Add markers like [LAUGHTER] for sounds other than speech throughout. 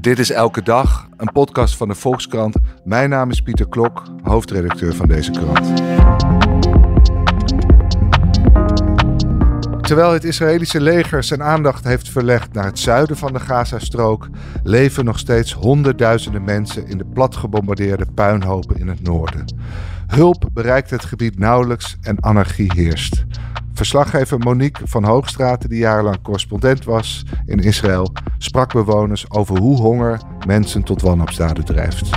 Dit is Elke Dag, een podcast van de Volkskrant. Mijn naam is Pieter Klok, hoofdredacteur van deze krant. Terwijl het Israëlische leger zijn aandacht heeft verlegd naar het zuiden van de Gazastrook, leven nog steeds honderdduizenden mensen in de platgebombardeerde puinhopen in het noorden. Hulp bereikt het gebied nauwelijks en anarchie heerst. Verslaggever Monique van Hoogstraten, die jarenlang correspondent was in Israël, sprak bewoners over hoe honger mensen tot wanopstaden drijft.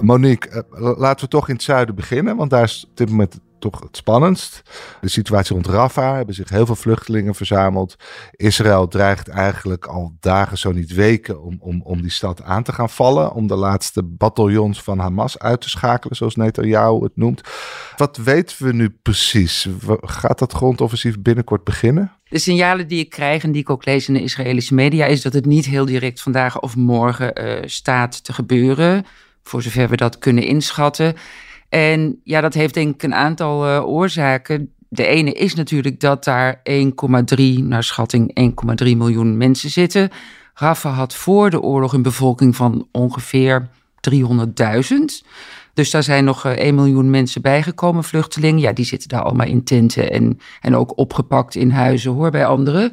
Monique, eh, laten we toch in het zuiden beginnen, want daar is op dit moment toch het spannendst. De situatie rond Rafah hebben zich heel veel vluchtelingen verzameld. Israël dreigt eigenlijk al dagen, zo niet weken, om, om, om die stad aan te gaan vallen. Om de laatste bataljons van Hamas uit te schakelen, zoals Netanyahu het noemt. Wat weten we nu precies? Gaat dat grondoffensief binnenkort beginnen? De signalen die ik krijg en die ik ook lees in de Israëlische media, is dat het niet heel direct vandaag of morgen uh, staat te gebeuren. Voor zover we dat kunnen inschatten. En ja, dat heeft denk ik een aantal uh, oorzaken. De ene is natuurlijk dat daar 1,3, naar schatting 1,3 miljoen mensen zitten. Rafah had voor de oorlog een bevolking van ongeveer 300.000. Dus daar zijn nog 1 eh, miljoen mensen bijgekomen, vluchtelingen. Ja, die zitten daar allemaal in tenten en, en ook opgepakt in huizen, hoor, bij anderen.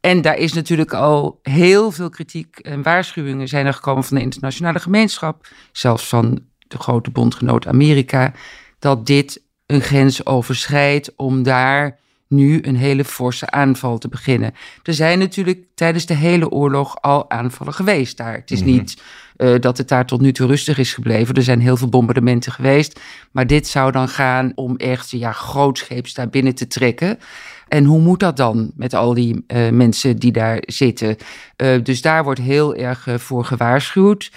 En daar is natuurlijk al heel veel kritiek en waarschuwingen zijn er gekomen van de internationale gemeenschap. Zelfs van de grote bondgenoot Amerika, dat dit een grens overschrijdt om daar nu een hele forse aanval te beginnen. Er zijn natuurlijk tijdens de hele oorlog al aanvallen geweest daar. Het is mhm. niet uh, dat het daar tot nu toe rustig is gebleven. Er zijn heel veel bombardementen geweest. Maar dit zou dan gaan om echt ja, grootscheeps daar binnen te trekken. En hoe moet dat dan met al die uh, mensen die daar zitten? Uh, dus daar wordt heel erg voor gewaarschuwd.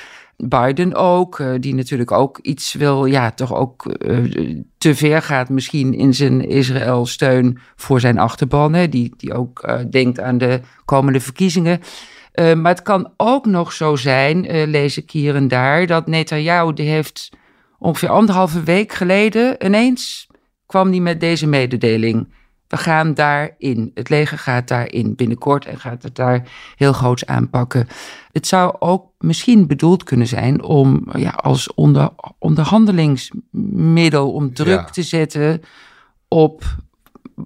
Biden ook, eh, die natuurlijk ook iets wil, ja, toch ook uh, te ver gaat misschien in zijn Israël-steun voor zijn achterban, hè, die, die ook uh, denkt aan de komende verkiezingen. maar het kan ook nog zo zijn, lees ik hier en daar, dat Netanyahu, die heeft ongeveer anderhalve week geleden ineens, kwam die met deze mededeling. We gaan daarin. Het leger gaat daarin binnenkort en gaat het daar heel groots aanpakken. Het zou ook misschien bedoeld kunnen zijn om ja, als onder, onderhandelingsmiddel om druk te zetten op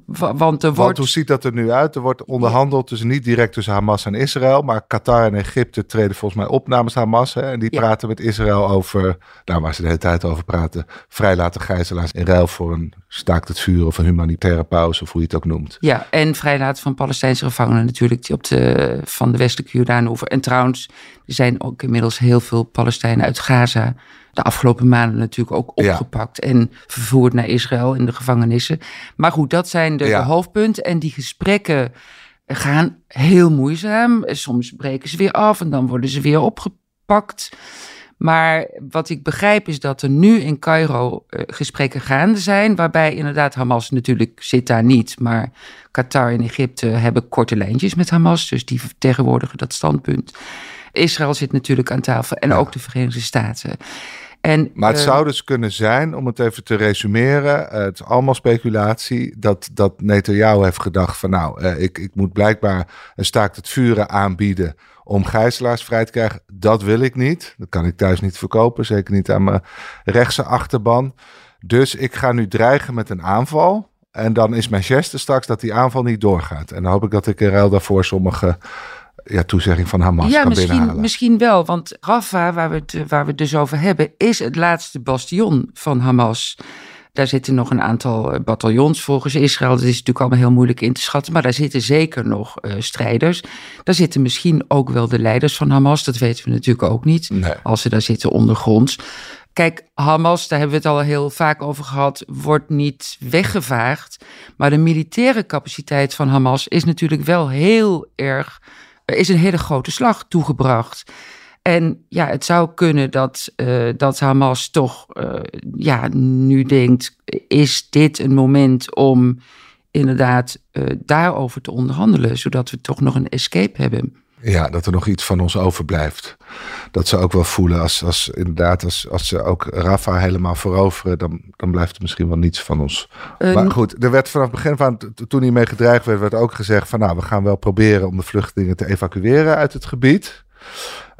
want, er wordt... hoe ziet dat er nu uit? Er wordt onderhandeld, dus niet direct tussen Hamas en Israël, maar Qatar en Egypte treden volgens mij op namens Hamas. Hè, en die praten met Israël over, nou waar ze de hele tijd over praten, vrijlaten gijzelaars in ruil voor een staakt het vuur of een humanitaire pauze, of hoe je het ook noemt. Ja, en vrijlaten van Palestijnse gevangenen natuurlijk die op de, van de westelijke Jordaanoever. En trouwens, er zijn ook inmiddels heel veel Palestijnen uit Gaza de afgelopen maanden natuurlijk ook opgepakt en vervoerd naar Israël in de gevangenissen. Maar goed, dat zijn de, de hoofdpunten. En die gesprekken gaan heel moeizaam. Soms breken ze weer af en dan worden ze weer opgepakt. Maar wat ik begrijp is dat er nu in Cairo uh, gesprekken gaande zijn, waarbij inderdaad Hamas natuurlijk zit daar niet, maar Qatar en Egypte hebben korte lijntjes met Hamas, dus die vertegenwoordigen dat standpunt. Israël zit natuurlijk aan tafel en ook de Verenigde Staten. En, maar het uh, zou dus kunnen zijn, om het even te resumeren, uh, het is allemaal speculatie, dat, dat Netanyahu heeft gedacht van nou, uh, ik, ik moet blijkbaar een staakt het vuren aanbieden om gijzelaars vrij te krijgen. Dat wil ik niet. Dat kan ik thuis niet verkopen, zeker niet aan mijn rechtse achterban. Dus ik ga nu dreigen met een aanval. En dan is mijn geste straks dat die aanval niet doorgaat. En dan hoop ik dat ik in ruil daarvoor sommige ja, toezegging van Hamas ja, kan misschien, binnenhalen. Misschien wel, want Rafah, waar we, het, waar we het dus over hebben, is het laatste bastion van Hamas. Daar zitten nog een aantal eh, bataljons volgens Israël. Dat is natuurlijk allemaal heel moeilijk in te schatten. Maar daar zitten zeker nog uh, strijders. Daar zitten misschien ook wel de leiders van Hamas. Dat weten we natuurlijk ook niet. Nee. Als ze daar zitten ondergronds. Kijk, Hamas, daar hebben we het al heel vaak over gehad, wordt niet weggevaagd. Maar de militaire capaciteit van Hamas is natuurlijk wel heel erg er is een hele grote slag toegebracht. En ja, het zou kunnen dat, uh, dat Hamas toch uh, ja, nu denkt: is dit een moment om inderdaad uh, daarover te onderhandelen, zodat we toch nog een escape hebben? Ja, dat er nog iets van ons overblijft. Dat ze ook wel voelen als, als inderdaad, als, als ze ook Rafa helemaal veroveren, dan, dan blijft er misschien wel niets van ons. maar goed, er werd vanaf het begin van, toen hij mee gedreigd werd, werd ook gezegd van nou, we gaan wel proberen om de vluchtelingen te evacueren uit het gebied.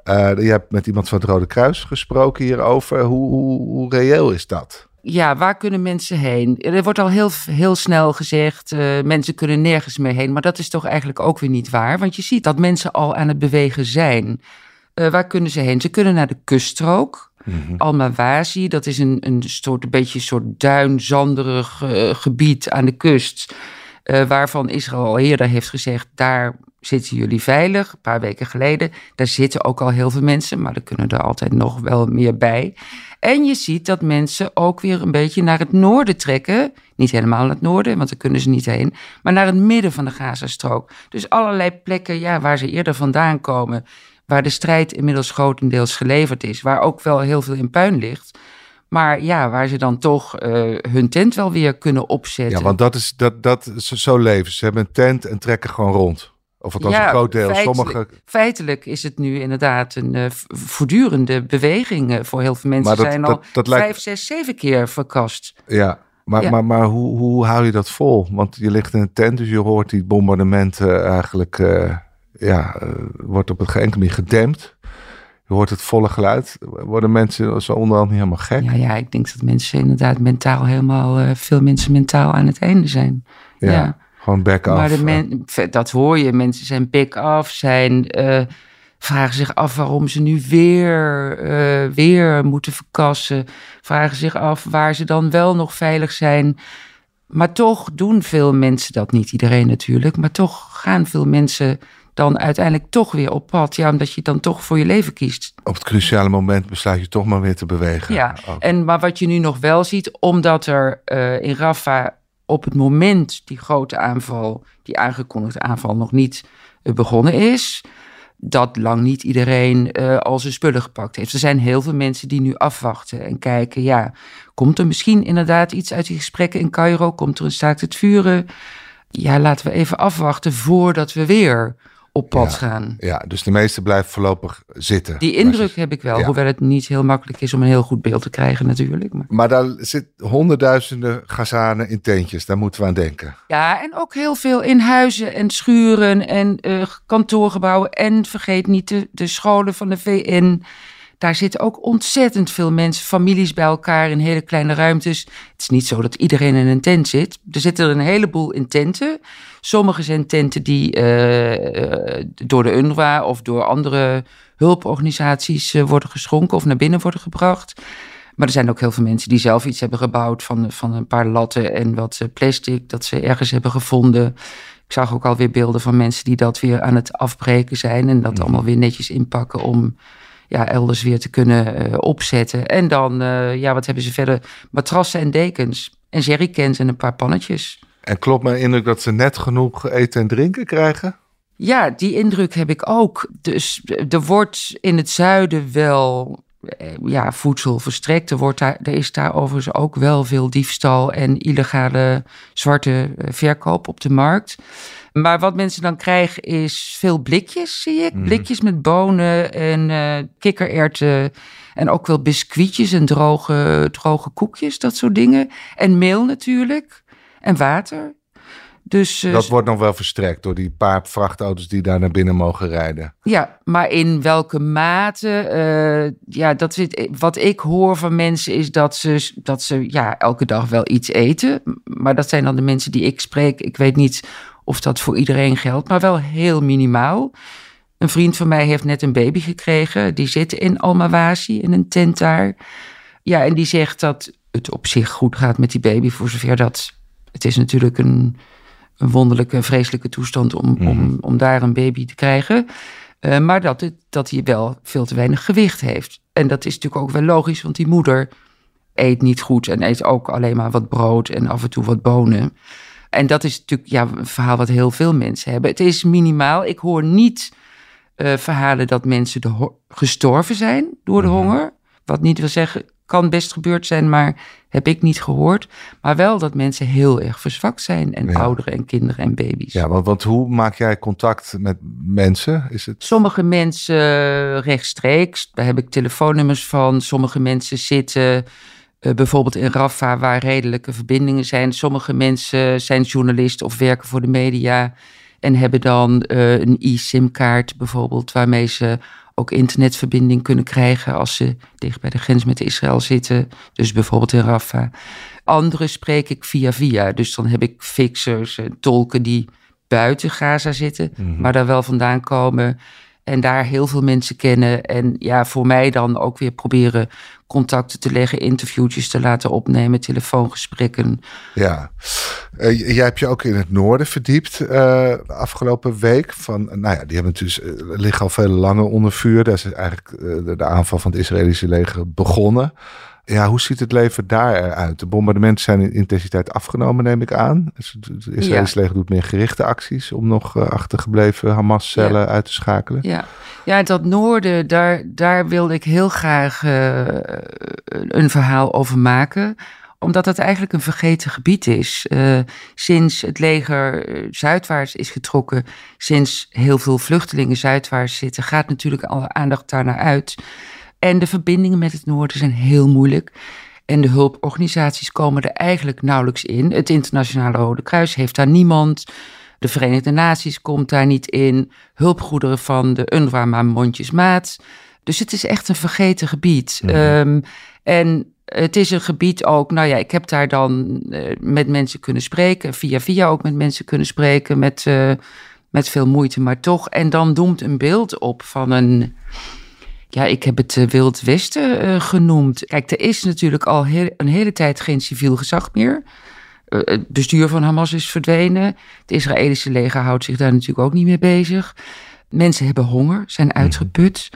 Uh, je hebt met iemand van het Rode Kruis gesproken hierover. Hoe, hoe, hoe reëel is dat? Ja, waar kunnen mensen heen? Er wordt al heel, heel snel gezegd, uh, mensen kunnen nergens meer heen. Maar dat is toch eigenlijk ook weer niet waar. Want je ziet dat mensen al aan het bewegen zijn. Uh, waar kunnen ze heen? Ze kunnen naar de kuststrook. Mm -hmm. Almawazi, dat is een, een soort, een beetje een soort duinzanderig uh, gebied aan de kust. waarvan Israël al eerder heeft gezegd, daar zitten jullie veilig. Een paar weken geleden. Daar zitten ook al heel veel mensen, maar er kunnen er altijd nog wel meer bij. En je ziet dat mensen ook weer een beetje naar het noorden trekken. Niet helemaal naar het noorden, want daar kunnen ze niet heen. Maar naar het midden van de Gazastrook. Dus allerlei plekken ja, waar ze eerder vandaan komen. Waar de strijd inmiddels grotendeels geleverd is. Waar ook wel heel veel in puin ligt. Maar ja, waar ze dan toch uh, hun tent wel weer kunnen opzetten. Ja, want dat is, dat, dat, zo leven. Ze hebben een tent en trekken gewoon rond. Of althans ja, een groot deel. Feitelijk, Sommige... feitelijk is het nu inderdaad een uh, voortdurende beweging uh, voor heel veel mensen. dat, zijn dat, al dat vijf, lijkt... zes, zeven keer verkast. Ja, maar, Ja. maar, maar hoe, hoe hou je dat vol? Want je ligt in een tent, dus je hoort die bombardementen eigenlijk... eh, ja, eh, wordt op een geen manier gedempt. Je hoort het volle geluid. Worden mensen zo onderhand niet helemaal gek? Ja, ja, ik denk dat mensen inderdaad mentaal helemaal, eh, veel mensen mentaal aan het einde zijn. Ja, ja. Gewoon back Maar af. de men, dat hoor je. Mensen zijn big af, zijn, eh, vragen zich af waarom ze nu weer, eh, weer moeten verkassen. Vragen zich af waar ze dan wel nog veilig zijn. Maar toch doen veel mensen dat. Niet iedereen natuurlijk. Maar toch gaan veel mensen dan uiteindelijk toch weer op pad. Ja, omdat je dan toch voor je leven kiest. Op het cruciale moment besluit je toch maar weer te bewegen. Ja, Ook. en, maar wat je nu nog wel ziet, omdat er uh, in Rafah op het moment die grote aanval, die aangekondigde aanval, nog niet uh, begonnen is, dat lang niet iedereen uh, al zijn spullen gepakt heeft. Er zijn heel veel mensen die nu afwachten en kijken, ja, komt er misschien inderdaad iets uit die gesprekken in Cairo? Komt er een staakt het vuren? Ja, laten we even afwachten voordat we weer op pad Ja, gaan. Ja, dus de meeste blijven voorlopig zitten. Die indruk heb ik wel, ja. hoewel het niet heel makkelijk is om een heel goed beeld te krijgen natuurlijk. Maar... Maar daar zitten honderdduizenden Gazanen in tentjes. Daar moeten we aan denken. Ja, en ook heel veel in huizen en schuren en eh, kantoorgebouwen. En vergeet niet de, de scholen van de VN. Daar zitten ook ontzettend veel mensen, families bij elkaar in hele kleine ruimtes. Het is niet zo dat iedereen in een tent zit. Er zitten er een heleboel in tenten. Sommige zijn tenten die eh, eh, door de UNRWA of door andere hulporganisaties eh, worden geschonken of naar binnen worden gebracht. Maar er zijn ook heel veel mensen die zelf iets hebben gebouwd van, van een paar latten en wat plastic dat ze ergens hebben gevonden. Ik zag ook alweer beelden van mensen die dat weer aan het afbreken zijn en dat allemaal weer netjes inpakken om ja, elders weer te kunnen eh, opzetten. En dan, eh, ja, wat hebben ze verder? Matrassen en dekens en jerrycans en een paar pannetjes. En klopt mijn indruk dat ze net genoeg eten en drinken krijgen? Ja, die indruk heb ik ook. Dus er wordt in het zuiden wel eh, ja, voedsel verstrekt. Er, wordt daar, er is daar overigens ook wel veel diefstal en illegale zwarte eh, verkoop op de markt. Maar wat mensen dan krijgen is veel blikjes, zie ik. Mhm. Blikjes met bonen en eh kikkererwten. En ook wel biscuitjes en droge, droge koekjes, dat soort dingen. En meel natuurlijk. En water. Dus, eh, Dat wordt nog wel verstrekt door die paar vrachtauto's die daar naar binnen mogen rijden. Ja, maar in welke mate? eh, ja, dat zit, wat ik hoor van mensen is dat ze, dat ze ja, elke dag wel iets eten. Maar dat zijn dan de mensen die ik spreek. Ik weet niet of dat voor iedereen geldt, maar wel heel minimaal. Een vriend van mij heeft net een baby gekregen. Die zit in Almawazi, in een tent daar. Ja, en die zegt dat het op zich goed gaat met die baby. Voor zover dat... Het is natuurlijk een, een wonderlijke, vreselijke toestand om, om, om daar een baby te krijgen. Uh, maar dat, het, dat hij wel veel te weinig gewicht heeft. En dat is natuurlijk ook wel logisch, want die moeder eet niet goed en eet ook alleen maar wat brood en af en toe wat bonen. En dat is natuurlijk ja, een verhaal wat heel veel mensen hebben. Het is minimaal. Ik hoor niet Uh, verhalen dat mensen de gestorven zijn door de mhm. honger. Wat niet wil zeggen, kan best gebeurd zijn, maar heb ik niet gehoord. Maar wel dat mensen heel erg verzwakt zijn. En ouderen en kinderen en baby's. Ja, want, want hoe maak jij contact met mensen? Is het... Sommige mensen rechtstreeks. Daar heb ik telefoonnummers van. Sommige mensen zitten uh, bijvoorbeeld in Rafa, waar redelijke verbindingen zijn. Sommige mensen zijn journalist of werken voor de media. En hebben dan uh, een e-SIM-kaart bijvoorbeeld, waarmee ze ook internetverbinding kunnen krijgen als ze dicht bij de grens met Israël zitten. Dus bijvoorbeeld in Rafah. Anderen spreek ik via via. Dus dan heb ik fixers en tolken die buiten Gaza zitten, mhm. maar daar wel vandaan komen. En daar heel veel mensen kennen. En ja, voor mij dan ook weer proberen contacten te leggen, interviewtjes te laten opnemen, telefoongesprekken. Ja, uh, jij hebt je ook in het noorden verdiept uh, afgelopen week. Van, nou ja, die hebben natuurlijk, uh, liggen al veel langer onder vuur. Daar is eigenlijk de, aanval van het Israëlische leger begonnen. Ja, hoe ziet het leven daar eruit? De bombardementen zijn in intensiteit afgenomen, neem ik aan. Dus het Israëlische leger doet meer gerichte acties om nog achtergebleven Hamas-cellen uit te schakelen. Ja. Ja, dat noorden, daar, daar wilde ik heel graag uh, een verhaal over maken omdat het eigenlijk een vergeten gebied is. Uh, sinds het leger zuidwaarts is getrokken, sinds heel veel vluchtelingen zuidwaarts zitten, gaat natuurlijk alle aandacht daar naar uit. En de verbindingen met het noorden zijn heel moeilijk. En de hulporganisaties komen er eigenlijk nauwelijks in. Het Internationale Rode Kruis heeft daar niemand. De Verenigde Naties komt daar niet in. Hulpgoederen van de UNRWA maar mondjesmaat. Dus het is echt een vergeten gebied. Mhm. Ehm, en het is een gebied ook, nou ja, ik heb daar dan uh, met mensen kunnen spreken. Via via ook met mensen kunnen spreken. Met, uh, met veel moeite, maar toch. En dan doemt een beeld op van een ja, ik heb het uh, Wild Westen uh, genoemd. Kijk, er is natuurlijk al heel, een hele tijd geen civiel gezag meer. Uh, het bestuur van Hamas is verdwenen. Het Israëlische leger houdt zich daar natuurlijk ook niet mee bezig. Mensen hebben honger, zijn mhm. uitgeput.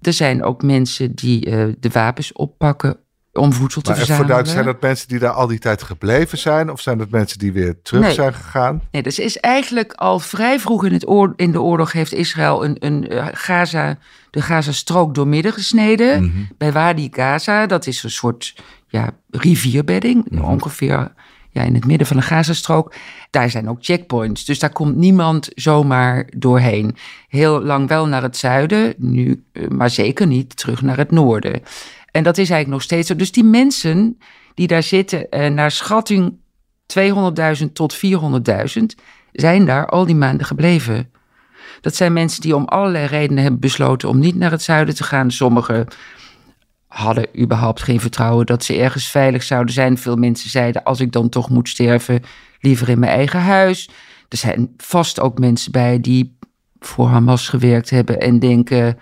Er zijn ook mensen die de wapens oppakken om voedsel te maar verzamelen. zijn dat mensen die daar al die tijd gebleven zijn? Of zijn dat mensen die weer terug zijn gegaan? Nee, dus is eigenlijk al vrij vroeg in, het in de oorlog heeft Israël een, een Gaza de Gazastrook doormidden gesneden. Mhm. Bij Wadi Gaza, dat is een soort ja, rivierbedding, mhm. ongeveer ja, in het midden van de Gazastrook. Daar zijn ook checkpoints, dus daar komt niemand zomaar doorheen. Heel lang wel naar het zuiden, nu, eh, maar zeker niet terug naar het noorden. En dat is eigenlijk nog steeds zo. Dus die mensen die daar zitten, eh, naar schatting 200.000 tot 400.000, zijn daar al die maanden gebleven. Dat zijn mensen die om allerlei redenen hebben besloten om niet naar het zuiden te gaan. Sommigen hadden überhaupt geen vertrouwen dat ze ergens veilig zouden zijn. Veel mensen zeiden: als ik dan toch moet sterven, liever in mijn eigen huis. Er zijn vast ook mensen bij die voor Hamas gewerkt hebben en denken.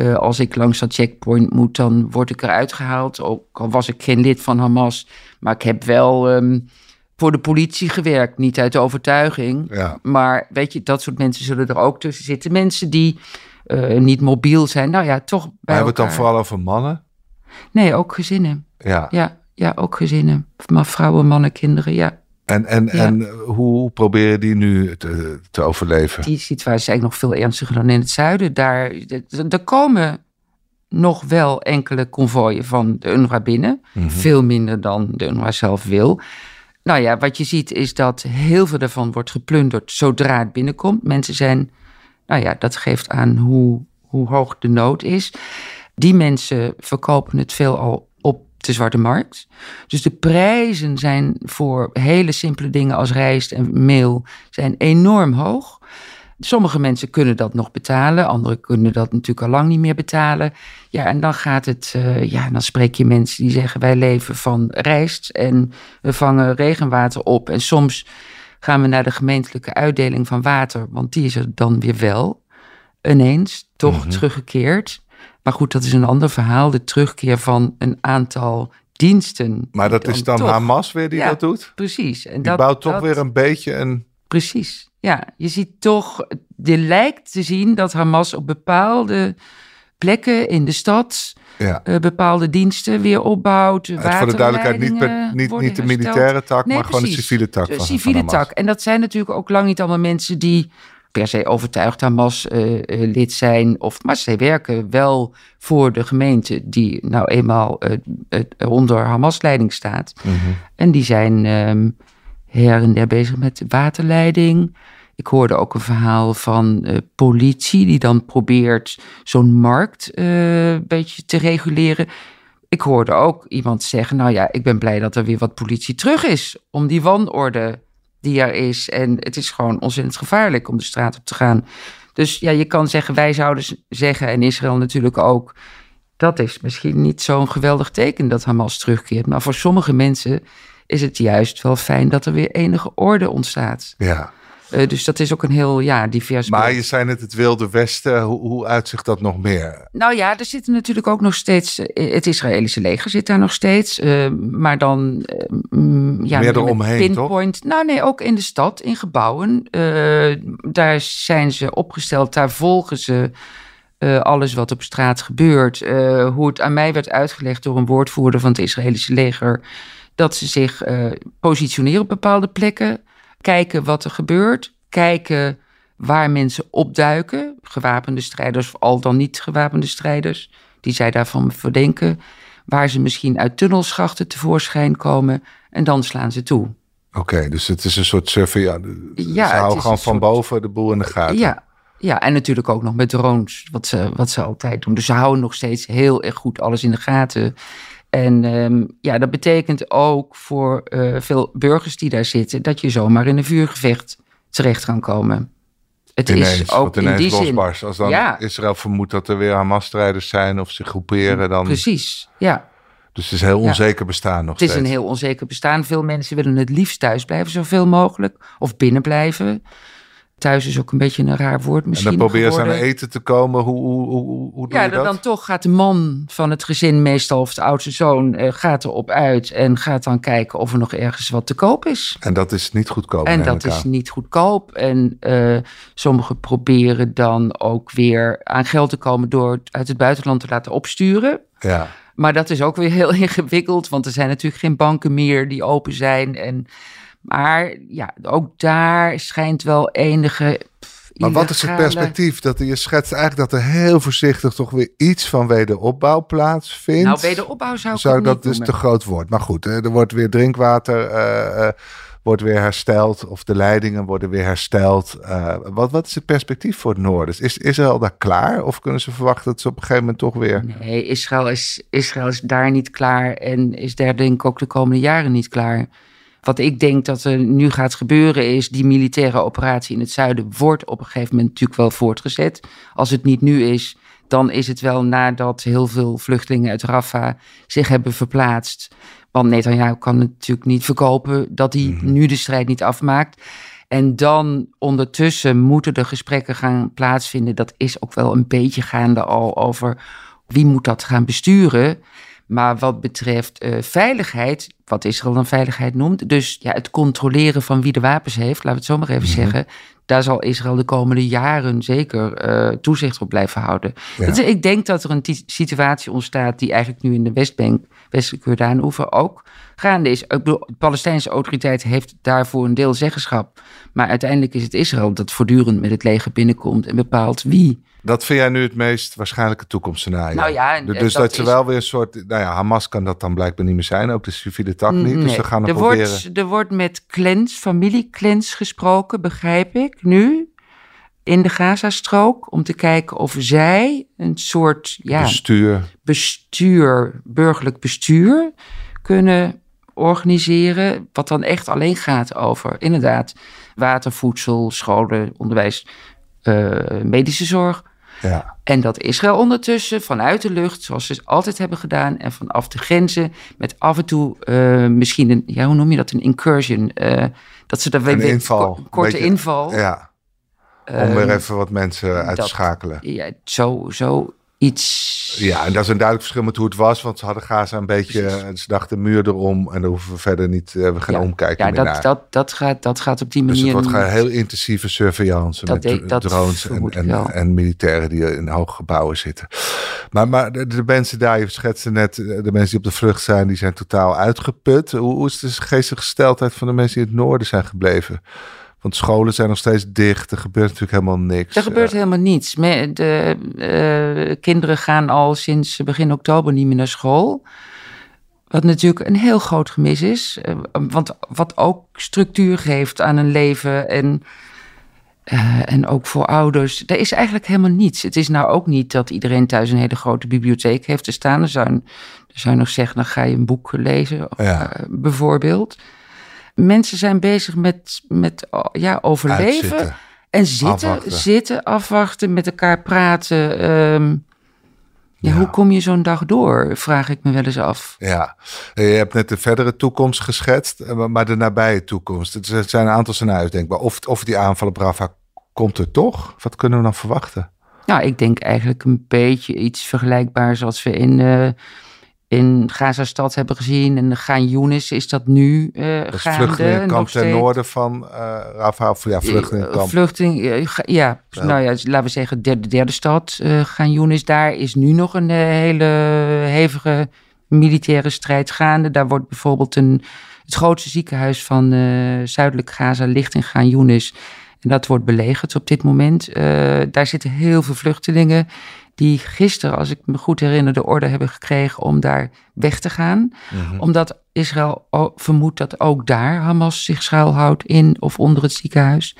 Uh, als ik langs dat checkpoint moet, dan word ik eruit gehaald. Ook al was ik geen lid van Hamas. Maar ik heb wel um, voor de politie gewerkt. Niet uit overtuiging. Ja. Maar weet je, dat soort mensen zullen er ook tussen zitten. Mensen die uh, niet mobiel zijn. Nou ja, toch bij maar hebben we het dan vooral over mannen? Nee, ook gezinnen. Ja. Ja, ja ook gezinnen. Maar vrouwen, mannen, kinderen, ja. En, en, ja. en hoe proberen die nu te, te overleven? Die situatie is eigenlijk nog veel ernstiger dan in het zuiden. Daar, er komen nog wel enkele konvooien van de UNRWA binnen. Mm Veel minder dan de UNRWA zelf wil. Nou ja, wat je ziet is dat heel veel daarvan wordt geplunderd zodra het binnenkomt. Mensen zijn, nou ja, dat geeft aan hoe, hoe hoog de nood is. Die mensen verkopen het veelal op de zwarte markt. Dus de prijzen zijn voor hele simpele dingen als rijst en meel zijn enorm hoog. Sommige mensen kunnen dat nog betalen, anderen kunnen dat natuurlijk al lang niet meer betalen. Ja, en dan gaat het, uh, ja, dan spreek je mensen die zeggen: wij leven van rijst en we vangen regenwater op. En soms gaan we naar de gemeentelijke uitdeling van water, want die is er dan weer wel ineens toch mm teruggekeerd. Maar goed, dat is een ander verhaal. De terugkeer van een aantal diensten. Maar dat is dan Hamas weer die dat doet? Precies. En die dat, bouwt toch weer een beetje een. Precies. Ja, je ziet toch, je lijkt te zien dat Hamas op bepaalde plekken in de stad ja. Uh, bepaalde diensten weer opbouwt. Het voor de duidelijkheid niet, niet, niet de militaire tak, maar gewoon de civiele tak. De civiele tak. En dat zijn natuurlijk ook lang niet allemaal mensen die per se overtuigd Hamas-lid zijn. Of, maar zij werken wel voor de gemeente die nou eenmaal onder Hamas-leiding staat. Mhm. En die zijn um, her en der bezig met waterleiding. Ik hoorde ook een verhaal van uh, politie die dan probeert zo'n markt uh, een beetje te reguleren. Ik hoorde ook iemand zeggen: Nou ja, ik ben blij dat er weer wat politie terug is om die wanorde die er is. En het is gewoon ontzettend gevaarlijk om de straat op te gaan. Dus ja, je kan zeggen, wij zouden zeggen, en Israël natuurlijk ook. Dat is misschien niet zo'n geweldig teken dat Hamas terugkeert. Maar voor sommige mensen is het juist wel fijn dat er weer enige orde ontstaat. Ja. Uh, dus dat is ook een heel ja, divers. Maar je zei net het Wilde Westen. Hoe, hoe uitzicht dat nog meer? Nou ja, er zitten natuurlijk ook nog steeds. Uh, het Israëlische leger zit daar nog steeds. Uh, maar dan. Mm, ja, meer eromheen, pinpoint. toch? Nou nee, ook in de stad, in gebouwen. daar zijn ze opgesteld. Daar volgen ze. alles wat op straat gebeurt. hoe het aan mij werd uitgelegd door een woordvoerder van het Israëlische leger. Dat ze zich positioneren op bepaalde plekken kijken wat er gebeurt, kijken waar mensen opduiken, gewapende strijders of al dan niet gewapende strijders, die zij daarvan verdenken, waar ze misschien uit tunnelschachten tevoorschijn komen en dan slaan ze toe. Oké, dus het is een soort surveillance. Ja, ze houden gewoon van boven de boel in de gaten. Ja, ja, en natuurlijk ook nog met drones, wat ze, wat ze altijd doen. Dus ze houden nog steeds heel erg goed alles in de gaten. En um, ja, dat betekent ook voor uh, veel burgers die daar zitten dat je zomaar in een vuurgevecht terecht kan komen. Het ineens, is ook in die losbarst. Als dan ja. Israël vermoedt dat er weer Hamas-strijders zijn of zich groeperen, dan. Precies, ja. Dus het is een heel onzeker bestaan nog. Het is een heel onzeker bestaan. Veel mensen willen het liefst thuis blijven, zoveel mogelijk. Of binnen blijven. Thuis is ook een beetje een raar woord misschien. En dan proberen ze aan eten te komen. Hoe, hoe, hoe, hoe doe ja, je dat? dan toch gaat de man van het gezin, meestal of de oudste zoon, uh, gaat erop uit en gaat dan kijken of er nog ergens wat te koop is. En dat is niet goedkoop. En dat is niet goedkoop. En uh, sommigen proberen dan ook weer aan geld te komen door het uit het buitenland te laten opsturen. Ja. Maar dat is ook weer heel [LAUGHS] ingewikkeld, want er zijn natuurlijk geen banken meer die open zijn. En maar ja, ook daar schijnt wel enige. maar wat is het perspectief? Dat je schetst eigenlijk dat er heel voorzichtig toch weer iets van wederopbouw plaatsvindt. Nou, wederopbouw zou ik Zou dat dus te groot woord. Maar goed, er wordt weer drinkwater. Uh, uh, wordt weer hersteld of de leidingen worden weer hersteld. Uh, wat, wat is het perspectief voor het noorden? Is Israël daar klaar of kunnen ze verwachten dat ze op een gegeven moment toch weer... Nee, Israël is, Israël is daar niet klaar en is daar denk ik ook de komende jaren niet klaar. Wat ik denk dat er nu gaat gebeuren is, die militaire operatie in het zuiden wordt op een gegeven moment natuurlijk wel voortgezet. Als het niet nu is, dan is het wel nadat heel veel vluchtelingen uit Rafah zich hebben verplaatst. Want Netanyahu kan natuurlijk niet verkopen dat hij mhm. nu de strijd niet afmaakt. En dan ondertussen moeten de gesprekken gaan plaatsvinden. Dat is ook wel een beetje gaande al over wie moet dat gaan besturen. Maar wat betreft uh, veiligheid, wat Israël dan veiligheid noemt, dus ja, het controleren van wie de wapens heeft, laten we het zo maar even mhm. zeggen, daar zal Israël de komende jaren zeker uh, toezicht op blijven houden. Ja. Dus ik denk dat er een situatie ontstaat die eigenlijk nu in de Westbank, westelijke Jordaan-oever ook gaande is. Ik bedoel, de Palestijnse autoriteit heeft daarvoor een deel zeggenschap. Maar uiteindelijk is het Israël dat voortdurend met het leger binnenkomt en bepaalt wie dat vind jij nu het meest waarschijnlijke toekomstscenario? Nou ja, dus dat, ze wel weer een soort. Nou ja, Hamas kan dat dan blijkbaar niet meer zijn, ook de civiele tak niet. Dus ze gaan er, proberen. Wordt, er wordt met clans, familieclans gesproken, begrijp ik nu. In de Gazastrook. Om te kijken of zij een soort ja, bestuur. bestuur, burgerlijk bestuur kunnen organiseren. Wat dan echt alleen gaat over inderdaad water, voedsel, scholen, onderwijs, medische zorg. Ja. En dat Israël ondertussen vanuit de lucht, zoals ze altijd hebben gedaan, en vanaf de grenzen, met af en toe uh, misschien een, ja, hoe noem je dat, een incursion. Uh, dat ze daar een weer inval. Ko korte beetje, inval. Ja. Om weer even wat mensen uit te schakelen. Ja, zo, zo iets. Ja, en dat is een duidelijk verschil met hoe het was. Want ze hadden Gaza een beetje. Precies. Ze dachten muur erom. En dan hoeven we verder niet. Uh, we gaan ja, omkijken. Ja, dat, naar. Dat, dat, gaat, dat gaat op die manier. Dus het wordt een heel intensieve surveillance. Dat met drones en, en, en, militairen die in hoge gebouwen zitten. Maar, maar de, de, mensen daar, je schetste net. Eh, de mensen die op de vlucht zijn, die zijn totaal uitgeput. Hoe, hoe is de geestelijke gesteldheid van de mensen die in het noorden zijn gebleven? Want scholen zijn nog steeds dicht. Er gebeurt natuurlijk helemaal niks. Er gebeurt helemaal niets. De uh, kinderen gaan al sinds begin oktober niet meer naar school. Wat natuurlijk een heel groot gemis is. Uh, want wat ook structuur geeft aan een leven en, uh, en ook voor ouders. Er is eigenlijk helemaal niets. Het is nou ook niet dat iedereen thuis een hele grote bibliotheek heeft te staan. Er zou, er zou nog zeggen, dan ga je een boek lezen, ja. bijvoorbeeld mensen zijn bezig met, met ja, overleven. En zitten, afwachten. zitten, afwachten, met elkaar praten. Ehm, ja, Hoe kom je zo'n dag door, vraag ik me wel eens af. Ja, je hebt net de verdere toekomst geschetst, eh, maar de nabije toekomst. Het zijn een aantal scenario's denkbaar. Of, of die aanval op Rafa komt er toch? Wat kunnen we dan verwachten? Nou, ik denk eigenlijk een beetje iets vergelijkbaars als we in... Uh, in Gaza-stad hebben gezien. En Gaan Younes is dat nu uh, dat gaande. vluchtelingenkamp ten noorden van uh, Rafah. Of ja, vluchtelingenkamp. Vluchteling, ja, ja, nou ja, laten we zeggen de derde, derde stad. Uh, Gaan Younes, daar is nu nog een hele hevige militaire strijd gaande. Daar wordt bijvoorbeeld een, het grootste ziekenhuis van zuidelijk Gaza ligt in Gaan Younes. En dat wordt belegerd op dit moment. daar zitten heel veel vluchtelingen die gisteren, als ik me goed herinner, de orde hebben gekregen om daar weg te gaan. Mhm. Omdat Israël vermoedt dat ook daar Hamas zich schuilhoudt in of onder het ziekenhuis.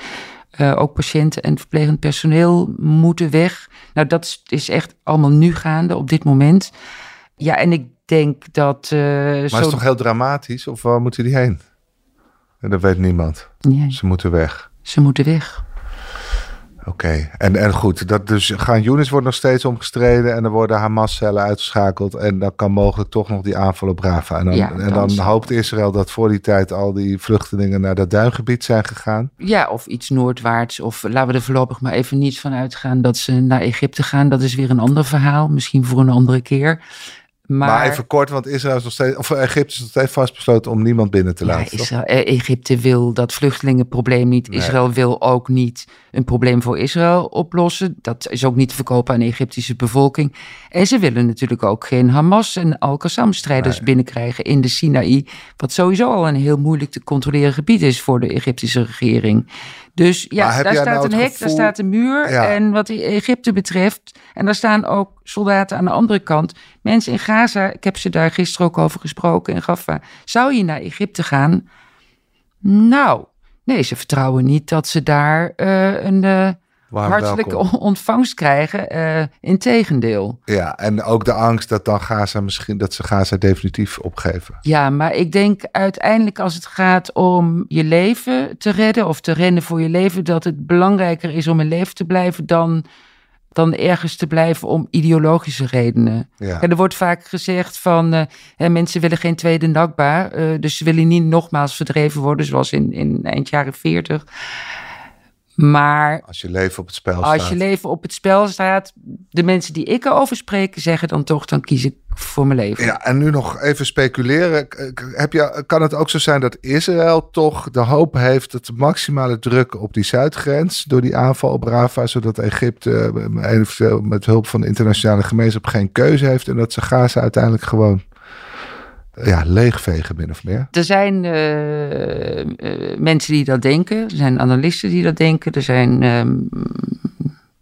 Uh, ook patiënten en verplegend personeel moeten weg. Nou, dat is echt allemaal nu gaande op dit moment. Ja, en ik denk dat. Uh, maar zo... is toch heel dramatisch? Of waar moeten die heen? En dat weet niemand. Ze moeten weg. Ze moeten weg. Oké, en, en goed, dat dus gaan Younes wordt nog steeds omgestreden en er worden Hamas-cellen uitgeschakeld en dan kan mogelijk toch nog die aanval op Rafa. En dan, en dan hoopt Israël dat voor die tijd al die vluchtelingen naar dat duingebied zijn gegaan. Ja, of iets noordwaarts. Of laten we er voorlopig maar even niet van uitgaan dat ze naar Egypte gaan. Dat is weer een ander verhaal, misschien voor een andere keer. Maar, even kort, want Israël is nog steeds, of Egypte is nog steeds vastbesloten om niemand binnen te laten. Israël, eh, Egypte wil dat vluchtelingenprobleem niet. Israël wil ook niet een probleem voor Israël oplossen. Dat is ook niet te verkopen aan de Egyptische bevolking. En ze willen natuurlijk ook geen Hamas en Al-Qassam-strijders binnenkrijgen in de Sinaï. Wat sowieso al een heel moeilijk te controleren gebied is voor de Egyptische regering. Dus ja, daar staat nou een hek, daar staat een muur. En wat Egypte betreft, en daar staan ook soldaten aan de andere kant. Mensen in Gaza, ik heb ze daar gisteren ook over gesproken in Gaffa. Zou je naar Egypte gaan? Nou, nee, ze vertrouwen niet dat ze daar uh, een. Uh, hartelijke ontvangst krijgen. Uh, Integendeel. Ja, en ook de angst dat dan Gaza misschien dat ze Gaza definitief opgeven. Ja, maar ik denk uiteindelijk als het gaat om je leven te redden of te rennen voor je leven, dat het belangrijker is om in leven te blijven dan dan ergens te blijven om ideologische redenen. Ja. er wordt vaak gezegd van uh, hè, mensen willen geen tweede Nakba, uh, dus ze willen niet nogmaals verdreven worden, zoals in, in eind jaren 40. Maar als je leven op het spel staat. Als je leven op het spel staat, de mensen die ik erover spreek, zeggen dan toch, dan kies ik voor mijn leven. Ja, en nu nog even speculeren. Heb je, kan het ook zo zijn dat Israël toch de hoop heeft dat de maximale druk op die zuidgrens door die aanval op Rafah, zodat Egypte eventueel met hulp van de internationale gemeenschap geen keuze heeft en dat ze Gaza uiteindelijk gewoon ja, leegvegen, min of meer? Er zijn uh, uh, mensen die dat denken. Er zijn analisten die dat denken. Er zijn uh,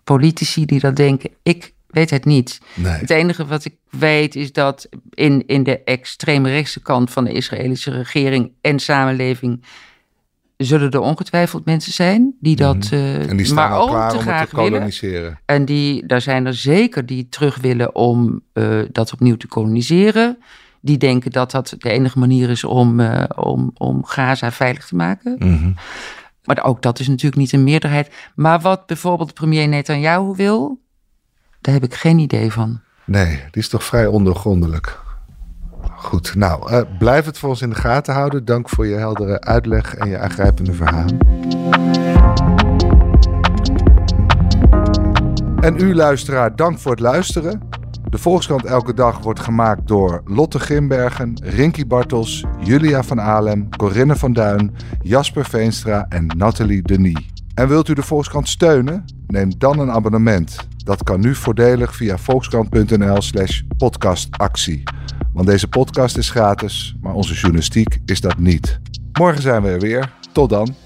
politici die dat denken. Ik weet het niet. Nee. Het enige wat ik weet is dat in, in de extreemrechtse kant van de Israëlische regering en samenleving zullen er ongetwijfeld mensen zijn die dat mm en die staan maar al klaar te om te koloniseren. Willen. En die, daar zijn er zeker die terug willen om uh, dat opnieuw te koloniseren die denken dat dat de enige manier is om, uh, om, om Gaza veilig te maken. Mm Maar ook dat is natuurlijk niet een meerderheid. Maar wat bijvoorbeeld premier Netanyahu wil, daar heb ik geen idee van. Nee, die is toch vrij ondergrondelijk. Goed, nou, uh, blijf het voor ons in de gaten houden. Dank voor je heldere uitleg en je aangrijpende verhaal. En u luisteraar, dank voor het luisteren. De Volkskrant Elke Dag wordt gemaakt door Lotte Grimbergen, Rinky Bartels, Julia van Alem, Corinne van Duin, Jasper Veenstra en Nathalie Denis. En wilt u de Volkskrant steunen? Neem dan een abonnement. Dat kan nu voordelig via volkskrant.nl slash podcastactie. Want deze podcast is gratis, maar onze journalistiek is dat niet. Morgen zijn we er weer. Tot dan.